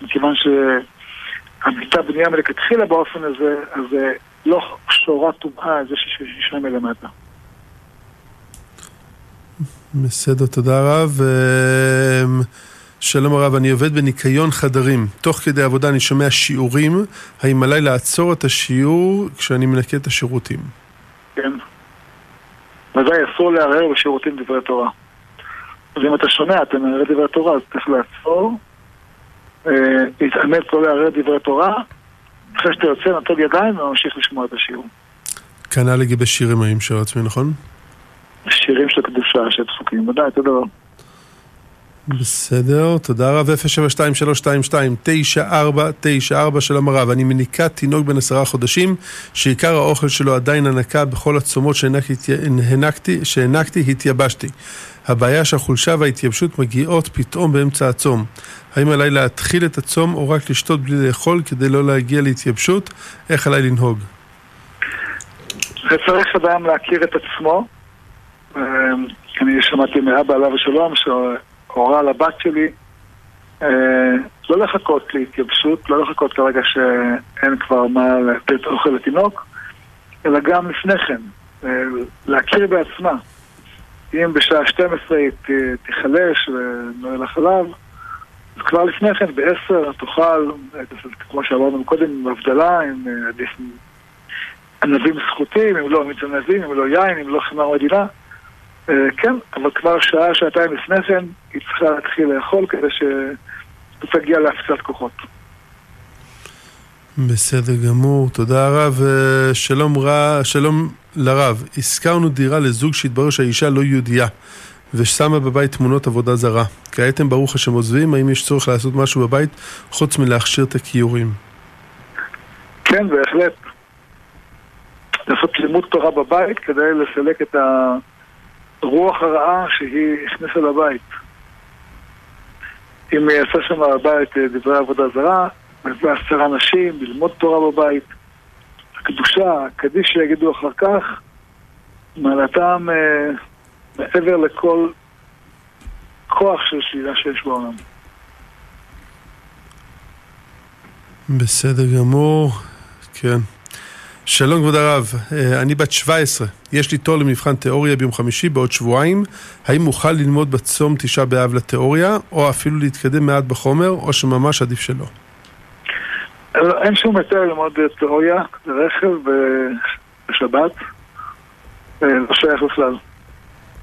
מכיוון שהמיטה בנייה מלכתחילה באופן הזה, אז לא שורה טומאה, זה שישנה מלמטה. בסדר, תודה רב. אה, שלום הרב, אני עובד בניקיון חדרים. תוך כדי עבודה אני שומע שיעורים. האם עליי לעצור את השיעור כשאני מנקה את השירותים? כן. ודאי אסור לערער בשירותים דברי תורה. אז אם אתה שומע, אתה מערער דברי תורה, אז צריך לעצור, אה, להתאמץ לא לערער דברי תורה, אחרי שאתה יוצא, נטול ידיים וממשיך לשמוע את השיעור. כנ"ל לגבי שירים האם של עצמי, נכון? שירים של קדושה, של פסוקים, ודאי, אותו דבר. בסדר, תודה רב, 072-322-9494 שלום הרב. אני מניקה תינוק בן עשרה חודשים, שעיקר האוכל שלו עדיין הנקה בכל הצומות שהנקתי, התייבשתי. הבעיה שהחולשה וההתייבשות מגיעות פתאום באמצע הצום. האם עליי להתחיל את הצום או רק לשתות בלי לאכול כדי לא להגיע להתייבשות? איך עליי לנהוג? צריך אדם להכיר את עצמו. אה, אני שמעתי מאבא עליו השלום, הורה לבת שלי אה, לא לחכות להתייבשות, לא לחכות כרגע שאין כבר מה לתת אוכל לתינוק, אלא גם לפני כן, אה, להכיר בעצמה. אם בשעה 12 היא תיחלש ולא יהיה לה חלב, אז כבר לפני כן, בעשר תאכל, כמו שאמרנו קודם, הבדלה, עם עדיף ענבים סחוטים, אם לא מיץ ענבים, אם לא יין, אם לא חמר מדינה. אה, כן, אבל כבר שעה, שעתיים לפני כן, היא צריכה להתחיל לאכול כדי שתגיע להפסקת כוחות. בסדר גמור, תודה רב. אה, שלום, רע, שלום לרב. הזכרנו דירה לזוג שהתברר שהאישה לא יהודייה ושמה בבית תמונות עבודה זרה. כעת הם ברוך השם עוזבים, האם יש צורך לעשות משהו בבית חוץ מלהכשיר את הכיורים? כן, בהחלט. לעשות לימוד תורה בבית כדי לסלק את ה... הרוח הרעה שהיא הכניסה לבית. אם יעשה שם בבית אה, דברי עבודה זרה, מביא עשרה נשים, ללמוד תורה בבית. הקדושה, הקדיש שיגידו אחר כך, מעלתם אה, מעבר לכל כוח של שלילה שיש בעולם. בסדר גמור, כן. שלום כבוד הרב, אה, אני בת 17, יש לי תור למבחן תיאוריה ביום חמישי בעוד שבועיים, האם אוכל ללמוד בצום תשעה באב לתיאוריה, או אפילו להתקדם מעט בחומר, או שממש עדיף שלא? אין שום היתר ללמוד תיאוריה, זה רכב בשבת, אה, לא שייך בכלל.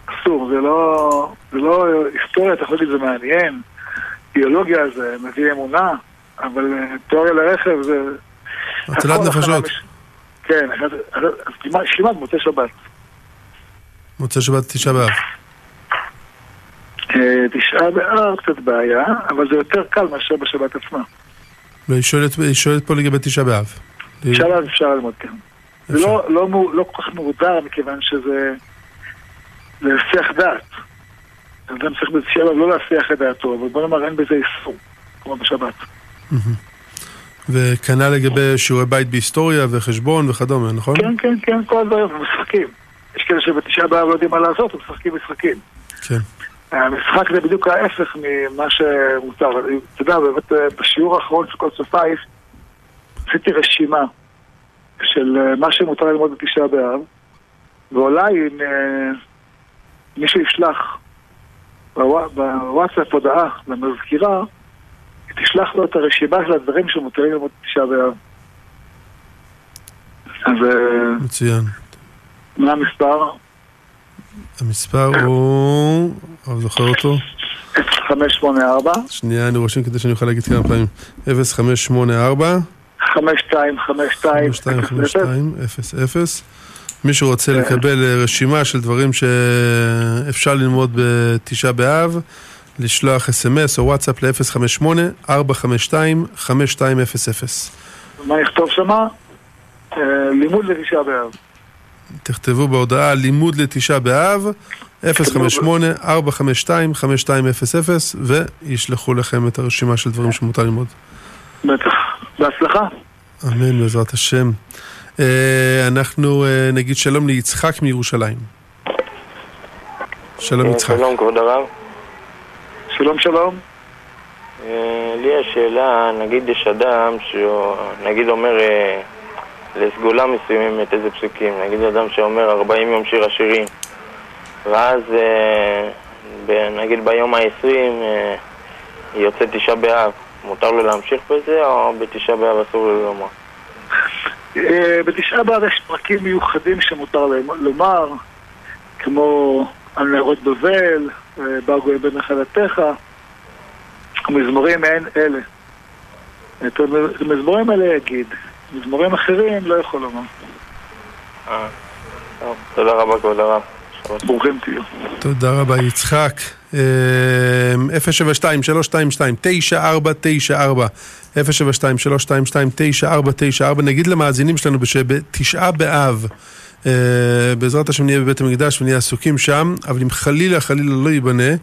אסור, זה לא, זה לא היסטוריה, אתה יכול להגיד זה מעניין, ביולוגיה זה מביא אמונה, אבל אה, תיאוריה לרכב זה... הצלת הכל נפשות. כן, אז כמעט- מוצאי שבת. מוצא שבת תשעה באב. אה, תשעה באב קצת בעיה, אבל זה יותר קל מאשר בשבת עצמה. והיא שואלת, שואלת פה לגבי תשעה באב. תשעה באב אפשר ללמוד, כן. זה. לא, לא, לא כל כך מוגדר, מכיוון שזה... זה שיח דעת. אדם צריך בתשעה באב לא להסיח את דעתו, אבל בוא נאמר אין בזה איסור, כמו בשבת. וכנ"ל לגבי שיעורי בית בהיסטוריה וחשבון וכדומה, נכון? כן, כן, כן, כל הדברים, משחקים. יש כאלה שבתשעה באב לא יודעים מה לעשות, הם משחקים משחקים. כן. המשחק זה בדיוק ההפך ממה שמותר. אתה יודע, באמת אה, בשיעור האחרון של כל סופייס עשיתי רשימה של אה, מה שמותר ללמוד בתשעה באב, ואולי אם אה, מישהו ישלח בווא- בוואטסאפ הודעה למזכירה, תשלח לו את הרשימה של הדברים שמותרים ללמוד בתשעה באב. אז אה, מצוין. מה המספר? המספר הוא... אני זוכר אותו. 0584 שנייה, אני רושם כדי שאני אוכל להגיד כמה פעמים. 0584 5252 2252 מי שרוצה כן. לקבל אה, רשימה של דברים שאפשר ללמוד בתשעה באב, לשלוח אס.אם.אס או וואטסאפ ל-058-452-5200. מה נכתוב שמה? אה, לימוד לתשעה באב. תכתבו בהודעה לימוד לתשעה באב, 058-452-5200, וישלחו לכם את הרשימה של דברים שמותר ללמוד. בטח. בהצלחה. אמן בעזרת השם. אה, אנחנו אה, נגיד שלום ליצחק מירושלים. שלום יצחק. שלום כבוד הרב. שלום שלום. אה, לי יש שאלה, נגיד יש אדם שהוא נגיד אומר אה, לסגולה מסוימת איזה פסוקים, נגיד אדם שאומר 40 יום שיר השירים ואז אה, נגיד ביום ה-20 אה, יוצא תשעה באב, מותר לו להמשיך בזה או בתשעה באב אסור לו לומר? בתשעה באב יש פרקים מיוחדים שמותר לומר, כמו על נרות בבל, אה, בר גוי בן נחלתך, מזמורים מעין אלה. את המזמורים האלה יגיד, מזמורים אחרים לא יכול לומר. אה, תודה רבה כבוד הרב. שבת ברוכים תהיו. תודה רבה יצחק. אה, 072-322-9494 072-322-9494 נגיד למאזינים שלנו שבתשעה באב בעזרת השם נהיה בבית המקדש ונהיה עסוקים שם, אבל אם חלילה חלילה לא ייבנה,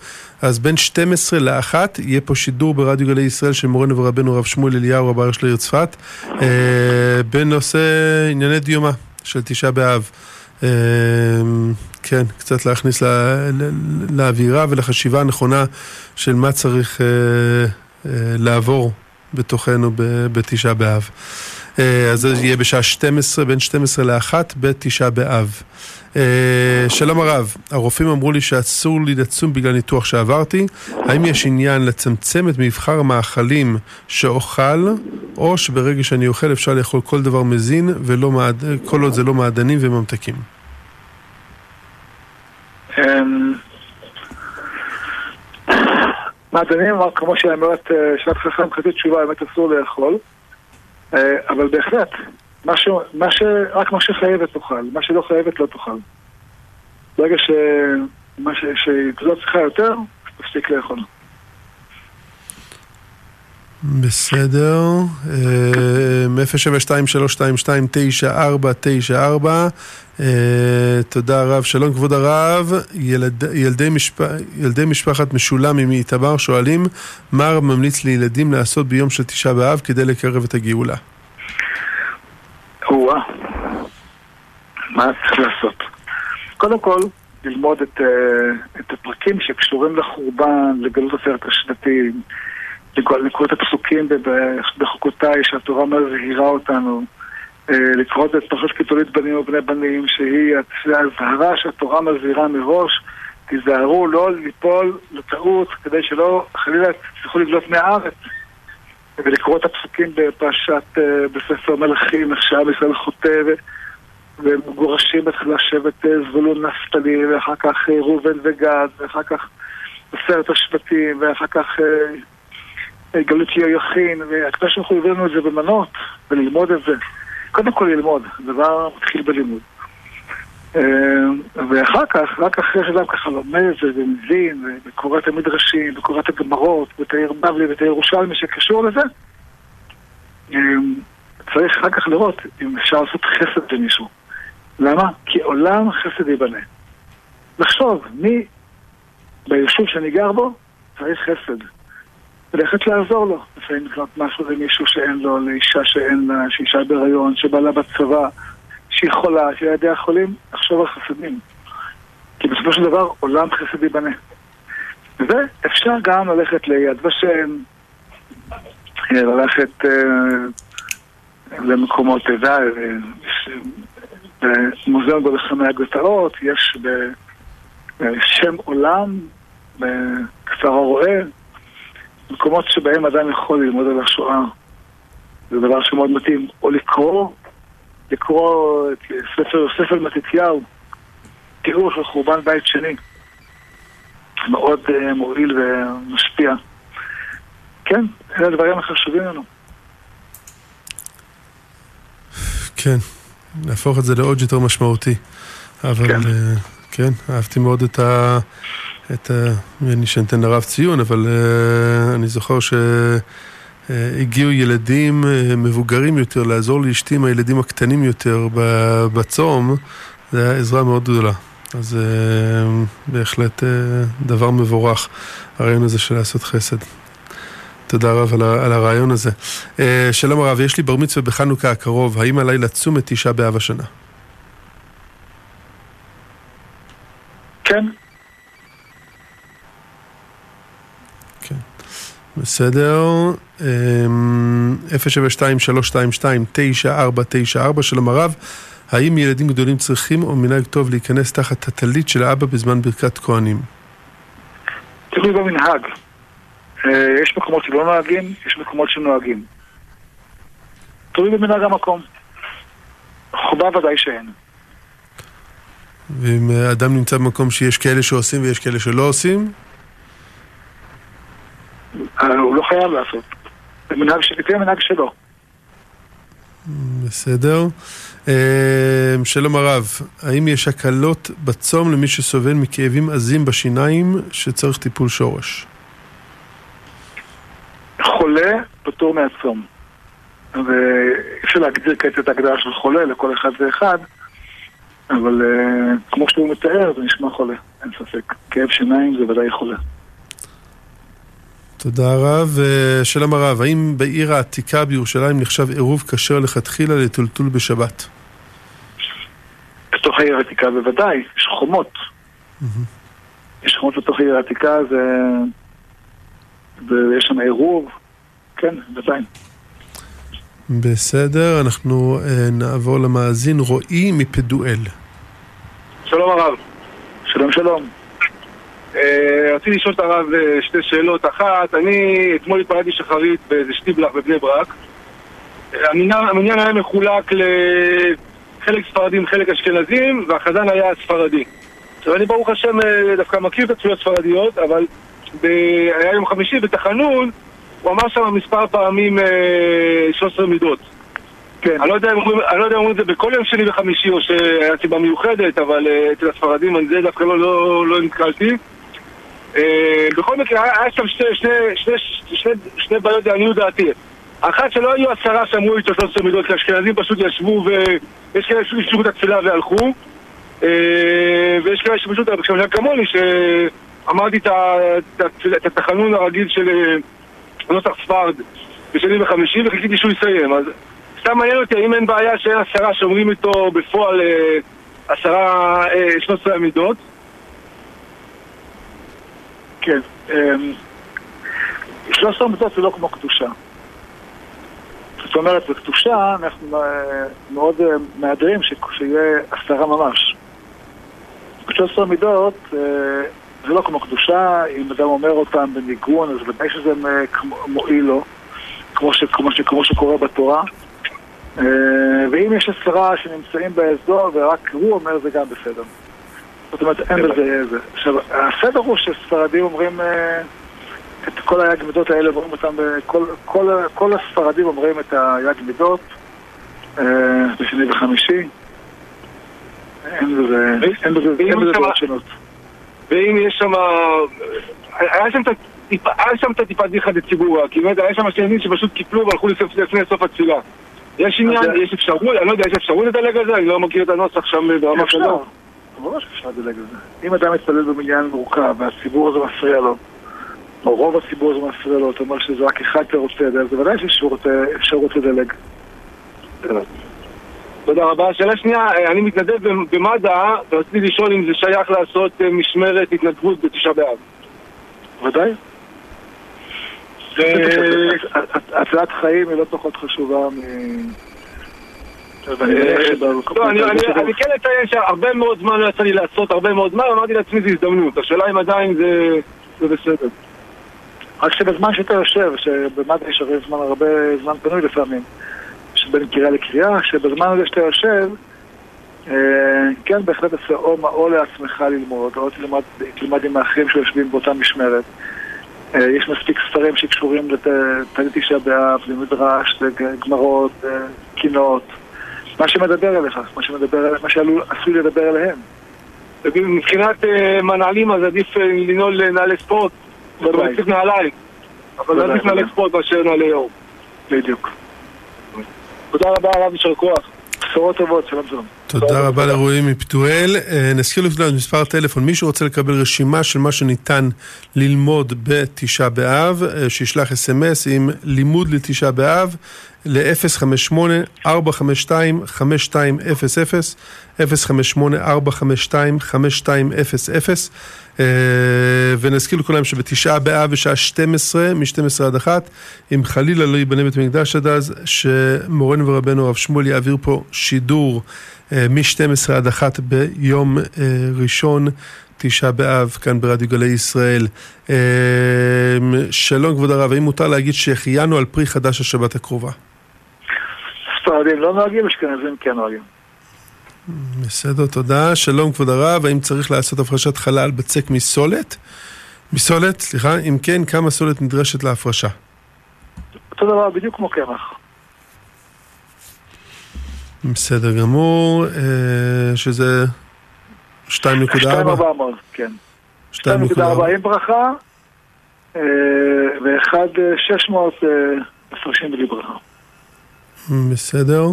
אז בין 12 ל-1 יהיה פה שידור ברדיו גלי ישראל של מורנו ורבנו הרב שמואל אליהו, רב הראש לעיר צפת, אה, בנושא ענייני דיומא של תשעה באב. אה, כן, קצת להכניס לאווירה ולחשיבה הנכונה של מה צריך אה, אה, לעבור בתוכנו בתשעה באב. אה, אז זה יהיה בשעה 12, בין 12 ל-1 בתשעה באב. אה, שלום הרב, הרופאים אמרו לי שאסור לי לצום בגלל ניתוח שעברתי. האם יש עניין לצמצם את מבחר המאכלים שאוכל, או שברגע שאני אוכל אפשר לאכול כל דבר מזין, ולא מעד... כל עוד זה לא מעדנים וממתקים? אמ, מעדנים, כמו שאומרת אה, שאלת חכם חצי תשובה, באמת אסור לאכול. אה, אבל בהחלט, מה ש... מה ש... רק מה שחייבת תאכל, מה שלא חייבת לא תאכל. ברגע ש... מה ש... שתזאת צריכה יותר, תפסיק לאכול. בסדר, אה, 072-322-9494 אה, תודה רב, שלום כבוד הרב, ילד, ילדי, משפ... ילדי משפחת משולמי מאיתמר שואלים מה הרב ממליץ לילדים לעשות ביום של תשעה באב כדי לקרב את הגאולה. או-אה. מה צריך לעשות? קודם כל, ללמוד את, אה, את הפרקים שקשורים לחורבן, לגלות עשרת השבטים, לקרוא, את הפסוקים בחוקותיי שהתורה מזהירה אותנו, אה, לקרוא את פרשת קיתולית בנים ובני בנים, שהיא האזהרה שהתורה מזהירה מראש, תיזהרו לא ליפול לטעות כדי שלא חלילה תצטרכו לבלוט מהארץ. ולקרוא את הפסוקים בפרשת, אה, בספר מלכים, איך שעם ישראל חוטא ו- והם מגורשים בהתחלה שבט אה, זבולון נפתלי, ואחר כך ראובן וגד, ואחר כך עשרת השבטים, ואחר כך גלות יויכין, והקדוש ברוך הוא הביא לנו את זה במנות, וללמוד את זה. קודם כל ללמוד, דבר מתחיל בלימוד. אה, ואחר כך, רק אחרי שאדם ככה לומד את זה ומבין, וקורא את המדרשים, וקורא את הגמרות, ואת העיר בבלי ואת הירושלמי שקשור לזה, אה, צריך אחר כך לראות אם אפשר לעשות חסד למישהו. למה? כי עולם חסד ייבנה. לחשוב, מי ביישוב שאני גר בו צריך חסד. ולכת לעזור לו. לפעמים לקנות משהו למישהו שאין לו, לאישה שאין לה, שאישה בהיריון, שבעלה בצבא, שהיא חולה, שילדיה חולים, לחשוב על חסדים. כי בסופו של דבר עולם חסד ייבנה. ואפשר גם ללכת ליד ושם, ללכת אה, למקומות, אתה במוזיאון בלחמי הגטאות, יש בשם עולם, בכפר הרועה, מקומות שבהם אדם יכול ללמוד על השואה. זה דבר שמאוד מתאים. או לקרוא, לקרוא את ספר על מתתיהו, תיאור של חורבן בית שני. מאוד uh, מועיל ומשפיע. כן, אלה הדברים החשובים לנו. כן, להפוך את זה לעוד יותר משמעותי. אבל כן, uh, כן אהבתי מאוד את ה... את ה... אני שנתן לרב ציון, אבל uh, אני זוכר שהגיעו ילדים uh, מבוגרים יותר לעזור לאשתי עם הילדים הקטנים יותר בצום, זה היה עזרה מאוד גדולה. אז uh, בהחלט uh, דבר מבורך, הרעיון הזה של לעשות חסד. תודה רב על, על הרעיון הזה. Uh, שלום הרב, יש לי בר מצווה בחנוכה הקרוב, האם עליי לצום את תשעה באב השנה? כן. בסדר. 072-322-9494 אמ, שלום הרב, האם ילדים גדולים צריכים או מנהג טוב להיכנס תחת הטלית של האבא בזמן ברכת כהנים? תלוי במנהג. אה, יש מקומות שלא נוהגים, יש מקומות שנוהגים. תלוי במנהג המקום. חובה ודאי שאין. ואם אדם נמצא במקום שיש כאלה שעושים ויש כאלה שלא עושים? אה, הוא לא חייב לעשות. זה מנהג, מנהג שלו. בסדר. אה, שלום הרב, האם יש הקלות בצום למי שסובל מכאבים עזים בשיניים שצריך טיפול שורש? חולה פטור מהצום. ואי להגדיר כעת את ההגדרה של חולה לכל אחד ואחד, אבל כמו שהוא מתאר, זה נשמע חולה, אין ספק. כאב שיניים זה ודאי חולה. תודה רב. שלום הרב, האם בעיר העתיקה בירושלים נחשב עירוב כשר לכתחילה לטולטול בשבת? בתוך העיר העתיקה בוודאי, יש חומות. יש חומות בתוך העיר העתיקה, זה... ויש שם עירוב, כן, בוודאי. בסדר, אנחנו uh, נעבור למאזין רועי מפדואל. שלום הרב. שלום שלום. Uh, רציתי לשאול את הרב uh, שתי שאלות. אחת, אני אתמול התפללתי שחרית באיזה שטיבלח בבני ברק. המניין היה מחולק לחלק ספרדים, חלק אשכנזים, והחזן היה ספרדי. עכשיו אני ברוך השם דווקא מכיר את התפילות הספרדיות, אבל ב... היה יום חמישי בתחנון הוא אמר שם מספר פעמים 13 אה, מידות. כן. אני לא יודע אם אומרים את זה בכל יום שני וחמישי או שהיה סיבה מיוחדת, אבל אה, אצל הספרדים אני זה דווקא לא, לא, לא נתקלתי. אה, בכל מקרה, היה שם שני, שני, שני, שני, שני בעיות לעניות דעתי. אחת שלא היו עשרה שאמרו איתו 13 מידות, כי האשכנזים פשוט ישבו ויש כאלה שהשאירו את התפילה והלכו. ויש כאלה שפשוט, כמוני, שאמרתי את התחנון הרגיל של נוסח ספרד בשני וחמישי וחיכיתי שהוא יסיים. אז סתם מעניין אותי האם אין בעיה שאין עשרה שאומרים איתו בפועל אה, עשרה, אה, שלוש עשרה עמידות כן אמ, שלוש עשרה עמידות זה לא כמו קדושה זאת אומרת, בקדושה אנחנו אה, מאוד מהדרים שיהיה עשרה ממש. בשלוש עשרה מידות זה לא כמו קדושה, אם אדם אומר אותם בניגון, אז ודאי שזה מועיל לו, כמו, ש, כמו, ש, כמו שקורה בתורה. אה, ואם יש עשרה שנמצאים באזור ורק הוא אומר, זה גם בסדר. זאת אומרת, אין בזה איזה. עכשיו, הסדר הוא שספרדים אומרים את כל היג מידות האלה אומרים אותם, כל, כל, כל הספרדים אומרים את היג מידות אה, בשני וחמישי. אין בזה, אין בזה, אין בזה דעות שונות. ואם יש שם... היה שם את הטיפה, היה שם את הטיפת דיחא דציבורה, כי באמת היה שם שנים שפשוט קיפלו והלכו לפני סוף התפילה. יש עניין, יש אפשרות, אני לא יודע, יש אפשרות לדלג על זה? אני לא מכיר את הנוסח שם ברמה כזאת. ברור שאפשר לדלג על זה. אם אדם מתפלל במניין מורכב והציבור הזה מפריע לו, או רוב הציבור הזה מפריע לו, אתה אומר שזה רק אחד שרוצה לדלג, זה ודאי שיש אפשרות לדלג. תודה רבה. שאלה שנייה, אני מתנדב במד"א, ורציתי לשאול אם זה שייך לעשות משמרת התנדבות בתשעה באב. ודאי. הצלת חיים היא לא פחות חשובה מ... אני כן אציין שהרבה מאוד זמן לא יצא לי לעשות הרבה מאוד זמן, אמרתי לעצמי זו הזדמנות, השאלה אם עדיין זה בסדר. רק שבזמן שאתה יושב, שבמד"א יש הרבה זמן פנוי לפעמים, שבין קריאה לקריאה, שבזמן הזה שאתה יושב, כן, בהחלט עושה או לעצמך ללמוד, או תלמד עם האחרים שיושבים באותה משמרת. יש מספיק ספרים שקשורים לתלמיד תשעה באב, למדרש, לגמרות, קינות. מה שמדבר אליך, מה שמדבר אליך, מה שעשוי לדבר אליהם. מבחינת מנהלים אז עדיף לנעול נעלי ספורט, ולהוסיף נעליים. אבל עדיף נעלי ספורט מאשר נעלי אור. בדיוק. תודה רבה הרב, יישר כוח. בשורות טובות, שלום שלום. תודה רבה לרועי מפתואל. נזכיר לפני מספר הטלפון, מי שרוצה לקבל רשימה של מה שניתן ללמוד בתשעה באב, שישלח אס.אם.אס עם לימוד לתשעה באב ל-058-452-5200, 058-452-5200, ונזכיר לכולם שבתשעה באב בשעה 12, מ-12 עד 1, אם חלילה לא ייבנה בית מקדש עד אז, שמורנו ורבנו הרב שמואל יעביר פה שידור מ-12 עד 1 ביום ראשון. תשעה באב, כאן ברדיו גלי ישראל. שלום כבוד הרב, האם מותר להגיד שהחיינו על פרי חדש השבת הקרובה? ספרדים לא נוהגים, אשכנזים כן נוהגים. בסדר, תודה. שלום כבוד הרב, האם צריך לעשות הפרשת חלל בצק מסולת? מסולת, סליחה, אם כן, כמה סולת נדרשת להפרשה? אותו דבר, בדיוק כמו קמח. בסדר גמור, שזה 2.4? 2.400, כן. 2.4 עם ברכה, ו-1.600 הפרשים בלי ברכה. בסדר.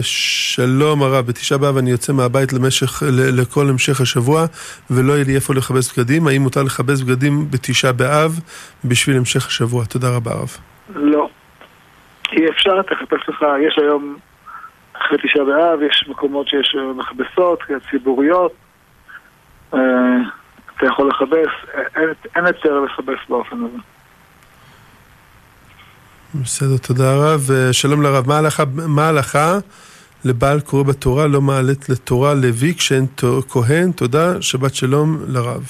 שלום הרב, בתשעה באב אני יוצא מהבית למשך, לכל המשך השבוע ולא יהיה לי איפה לכבס בגדים. האם מותר לכבס בגדים בתשעה באב בשביל המשך השבוע? תודה רבה הרב. לא. אי אפשר, תחפש לך, יש היום אחרי תשעה באב, יש מקומות שיש מכבסות, ציבוריות, אתה יכול לכבס, אין היתר לכבס באופן הזה. בסדר, תודה רב. שלום לרב, מה ההלכה, לבעל קורא בתורה לא מעלית לתורה לוי כשאין כהן? תודה, שבת שלום לרב.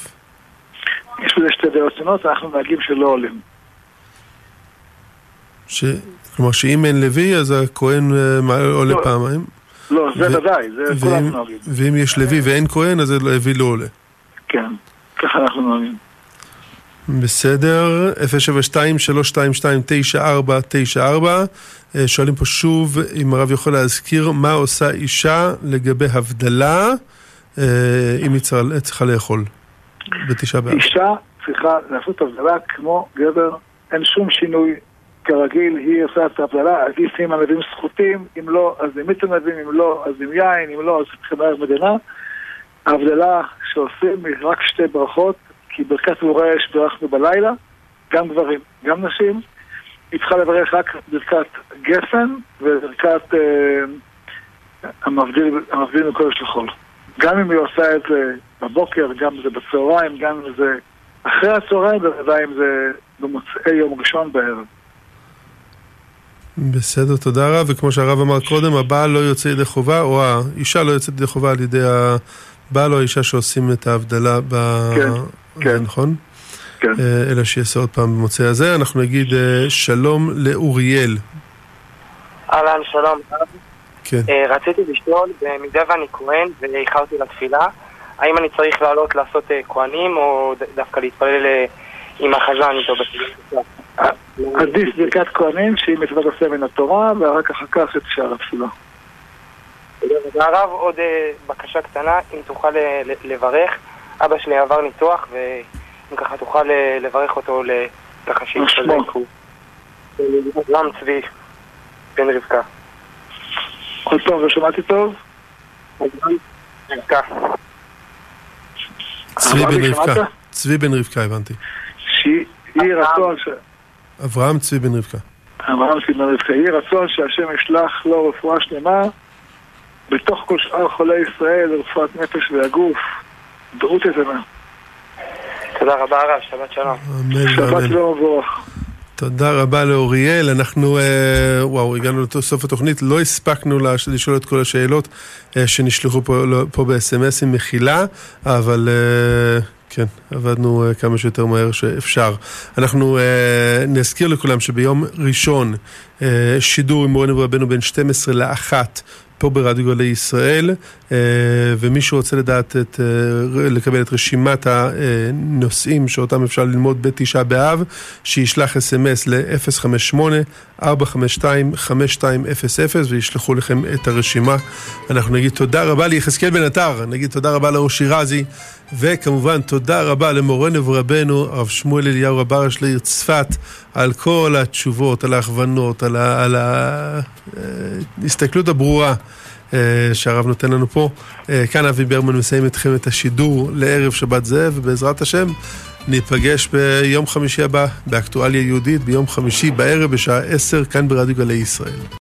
יש בזה שתי דעות שונות, אנחנו נהגים שלא עולים. ש... כלומר שאם אין לוי אז הכהן עולה לא, פעמיים? לא, זה ודאי, זה כולנו נוהגים. ואם יש לוי ואין כהן אז לוי לא עולה. כן, ככה אנחנו נוהגים. בסדר, 072-322-9494 שואלים פה שוב אם הרב יכול להזכיר מה עושה אישה לגבי הבדלה. אם היא צריכה לאכול. בתשעה באב. אישה צריכה לעשות הבדלה כמו גבר, אין שום שינוי. כרגיל, היא עושה את ההבדלה, היא שימה לווים סחוטים, אם לא, אז עם מיץ ענבים, אם לא, אז עם יין, אם לא, אז חמר מדינה. ההבדלה שעושים היא רק שתי ברכות, כי ברכת מורש ברכנו בלילה, גם גברים, גם נשים. היא צריכה לברך רק ברכת גפן וברכת אה, המבדיל, המבדיל מכל השלכול. גם אם היא עושה את זה בבוקר, גם אם זה בצהריים, גם אם זה אחרי הצהריים, בוודאי אם זה במוצאי יום ראשון בערב. בסדר, תודה רב, וכמו שהרב אמר קודם, הבעל לא יוצא ידי חובה, או האישה לא יוצאת ידי חובה על ידי הבעל או האישה שעושים את ההבדלה ב... כן, כן. נכון? כן. אלא שיעשה עוד פעם במוצאי הזה. אנחנו נגיד שלום לאוריאל. אהלן, שלום. כן. רציתי לשאול, במידה ואני כהן ואיחרתי לתפילה, האם אני צריך לעלות לעשות כהנים או דווקא להתפלל עם החזן איתו בסביבה. עדיף ברכת כהנים שהיא מצוות עושה מן התורה, ורק אחר כך את שאר התפילה. הרב, עוד אה, בקשה קטנה, אם תוכל אה, ל- לברך. אבא שלי עבר ניתוח, ואם ככה תוכל אה, לברך אותו ל- ככה מה שמו? שיתחזק. הוא- רם צבי בן רבקה. עוד פעם, לא שמעתי טוב? רבקה. צבי אמר בן רבקה. צבי בן רבקה, הבנתי. שיהי רצון ש... אברהם צבי בן רבקה. אברהם סימן רבקה, יהי רצון שהשם ישלח לו רפואה שלמה בתוך כל שאר חולי ישראל, רפואת נפש והגוף, בריאות איתנה. תודה רבה הרב, שבת שלום. אמן שבת. שלום מבורך. תודה רבה לאוריאל, אנחנו, אה, וואו, הגענו לסוף התוכנית, לא הספקנו לש- לשאול את כל השאלות אה, שנשלחו פה, לא- פה ב-SMSים, מחילה, אבל אה, כן, עבדנו אה, כמה שיותר מהר שאפשר. אנחנו אה, נזכיר לכולם שביום ראשון אה, שידור עם מורנו ורבנו בין 12 ל-1 פה ברדיו גלי ישראל, אה, ומי שרוצה לדעת את, אה, לקבל את רשימת הנושאים שאותם אפשר ללמוד בתשעה באב, שישלח אס.אם.אס ל-058-452-5200 וישלחו לכם את הרשימה. אנחנו נגיד תודה רבה ליחזקאל בן עטר, נגיד תודה רבה לאושי רזי, וכמובן תודה רבה למורנו ורבנו הרב שמואל אליהו רברש לעיר צפת, על כל התשובות, על ההכוונות, על ההסתכלות הברורה. אה, שהרב נותן לנו פה. אה, כאן אבי ברמן מסיים איתכם את השידור לערב שבת זה, ובעזרת השם ניפגש ביום חמישי הבא באקטואליה יהודית, ביום חמישי בערב בשעה 10 כאן ברדיו גלי ישראל.